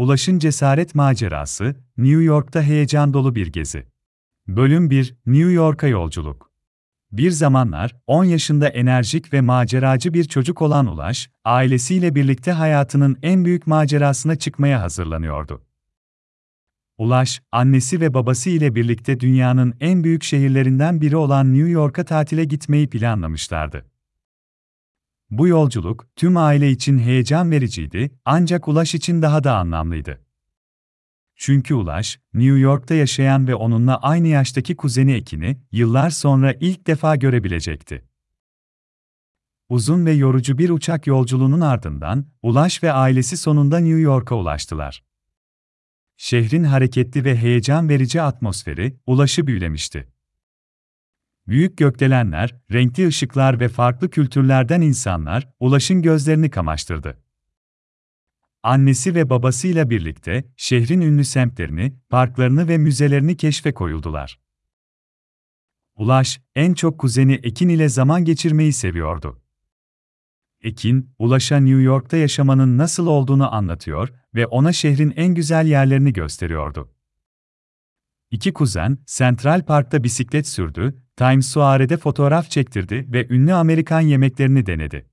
Ulaş'ın cesaret macerası, New York'ta heyecan dolu bir gezi. Bölüm 1, New York'a yolculuk. Bir zamanlar, 10 yaşında enerjik ve maceracı bir çocuk olan Ulaş, ailesiyle birlikte hayatının en büyük macerasına çıkmaya hazırlanıyordu. Ulaş, annesi ve babası ile birlikte dünyanın en büyük şehirlerinden biri olan New York'a tatile gitmeyi planlamışlardı. Bu yolculuk tüm aile için heyecan vericiydi, ancak Ulaş için daha da anlamlıydı. Çünkü Ulaş, New York'ta yaşayan ve onunla aynı yaştaki kuzeni Ekin'i yıllar sonra ilk defa görebilecekti. Uzun ve yorucu bir uçak yolculuğunun ardından Ulaş ve ailesi sonunda New York'a ulaştılar. Şehrin hareketli ve heyecan verici atmosferi Ulaş'ı büyülemişti. Büyük gökdelenler, renkli ışıklar ve farklı kültürlerden insanlar Ulaş'ın gözlerini kamaştırdı. Annesi ve babasıyla birlikte şehrin ünlü semtlerini, parklarını ve müzelerini keşfe koyuldular. Ulaş, en çok kuzeni Ekin ile zaman geçirmeyi seviyordu. Ekin, Ulaş'a New York'ta yaşamanın nasıl olduğunu anlatıyor ve ona şehrin en güzel yerlerini gösteriyordu. İki kuzen, Central Park'ta bisiklet sürdü, Times Square'de fotoğraf çektirdi ve ünlü Amerikan yemeklerini denedi.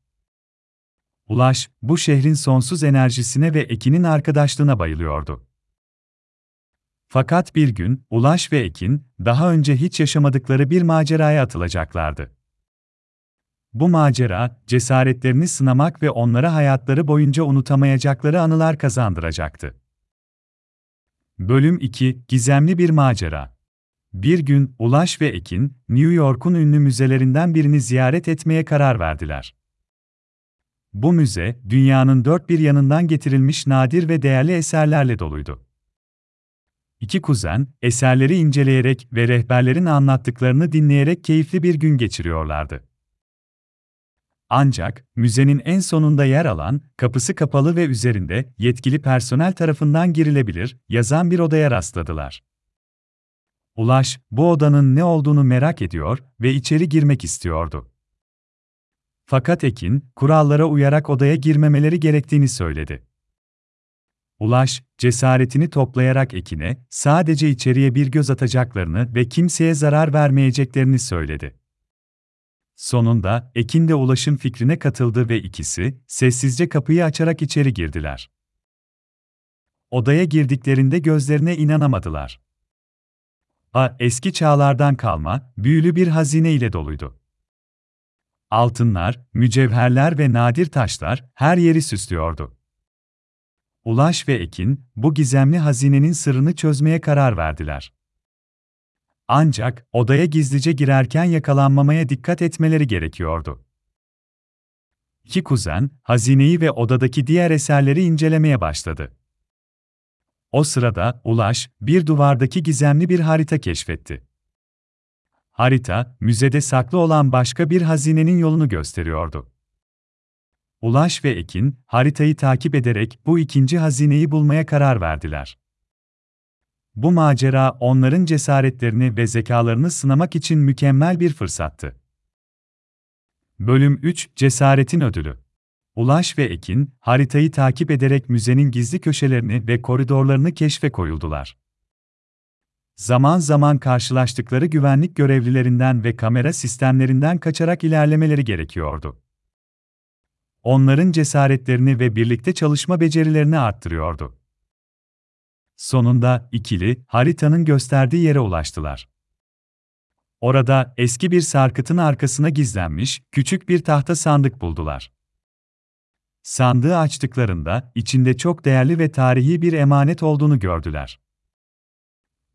Ulaş, bu şehrin sonsuz enerjisine ve Ekin'in arkadaşlığına bayılıyordu. Fakat bir gün, Ulaş ve Ekin, daha önce hiç yaşamadıkları bir maceraya atılacaklardı. Bu macera, cesaretlerini sınamak ve onlara hayatları boyunca unutamayacakları anılar kazandıracaktı. Bölüm 2 Gizemli bir macera. Bir gün Ulaş ve Ekin, New York'un ünlü müzelerinden birini ziyaret etmeye karar verdiler. Bu müze, dünyanın dört bir yanından getirilmiş nadir ve değerli eserlerle doluydu. İki kuzen, eserleri inceleyerek ve rehberlerin anlattıklarını dinleyerek keyifli bir gün geçiriyorlardı. Ancak, müzenin en sonunda yer alan, kapısı kapalı ve üzerinde yetkili personel tarafından girilebilir yazan bir odaya rastladılar. Ulaş, bu odanın ne olduğunu merak ediyor ve içeri girmek istiyordu. Fakat Ekin, kurallara uyarak odaya girmemeleri gerektiğini söyledi. Ulaş, cesaretini toplayarak Ekin'e sadece içeriye bir göz atacaklarını ve kimseye zarar vermeyeceklerini söyledi. Sonunda Ekin de Ulaş'ın fikrine katıldı ve ikisi sessizce kapıyı açarak içeri girdiler. Odaya girdiklerinde gözlerine inanamadılar. A eski çağlardan kalma, büyülü bir hazine ile doluydu. Altınlar, mücevherler ve nadir taşlar her yeri süslüyordu. Ulaş ve Ekin, bu gizemli hazinenin sırrını çözmeye karar verdiler. Ancak odaya gizlice girerken yakalanmamaya dikkat etmeleri gerekiyordu. İki kuzen, hazineyi ve odadaki diğer eserleri incelemeye başladı. O sırada Ulaş, bir duvardaki gizemli bir harita keşfetti. Harita, müzede saklı olan başka bir hazinenin yolunu gösteriyordu. Ulaş ve Ekin, haritayı takip ederek bu ikinci hazineyi bulmaya karar verdiler. Bu macera onların cesaretlerini ve zekalarını sınamak için mükemmel bir fırsattı. Bölüm 3 Cesaretin Ödülü Ulaş ve Ekin, haritayı takip ederek müzenin gizli köşelerini ve koridorlarını keşfe koyuldular. Zaman zaman karşılaştıkları güvenlik görevlilerinden ve kamera sistemlerinden kaçarak ilerlemeleri gerekiyordu. Onların cesaretlerini ve birlikte çalışma becerilerini arttırıyordu. Sonunda ikili haritanın gösterdiği yere ulaştılar. Orada eski bir sarkıtın arkasına gizlenmiş küçük bir tahta sandık buldular. Sandığı açtıklarında içinde çok değerli ve tarihi bir emanet olduğunu gördüler.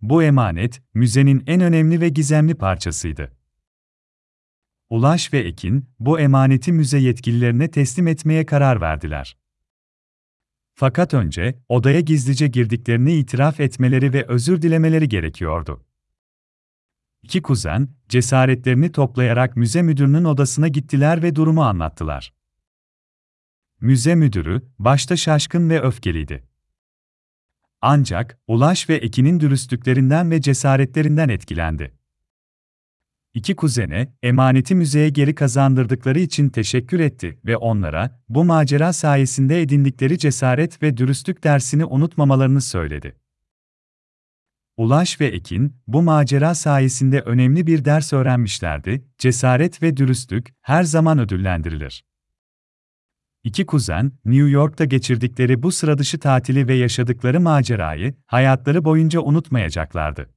Bu emanet, müzenin en önemli ve gizemli parçasıydı. Ulaş ve Ekin, bu emaneti müze yetkililerine teslim etmeye karar verdiler. Fakat önce, odaya gizlice girdiklerini itiraf etmeleri ve özür dilemeleri gerekiyordu. İki kuzen, cesaretlerini toplayarak müze müdürünün odasına gittiler ve durumu anlattılar. Müze müdürü, başta şaşkın ve öfkeliydi. Ancak, Ulaş ve Ekin'in dürüstlüklerinden ve cesaretlerinden etkilendi. İki kuzene, emaneti müzeye geri kazandırdıkları için teşekkür etti ve onlara, bu macera sayesinde edindikleri cesaret ve dürüstlük dersini unutmamalarını söyledi. Ulaş ve Ekin, bu macera sayesinde önemli bir ders öğrenmişlerdi, cesaret ve dürüstlük her zaman ödüllendirilir. İki kuzen, New York'ta geçirdikleri bu sıradışı tatili ve yaşadıkları macerayı, hayatları boyunca unutmayacaklardı.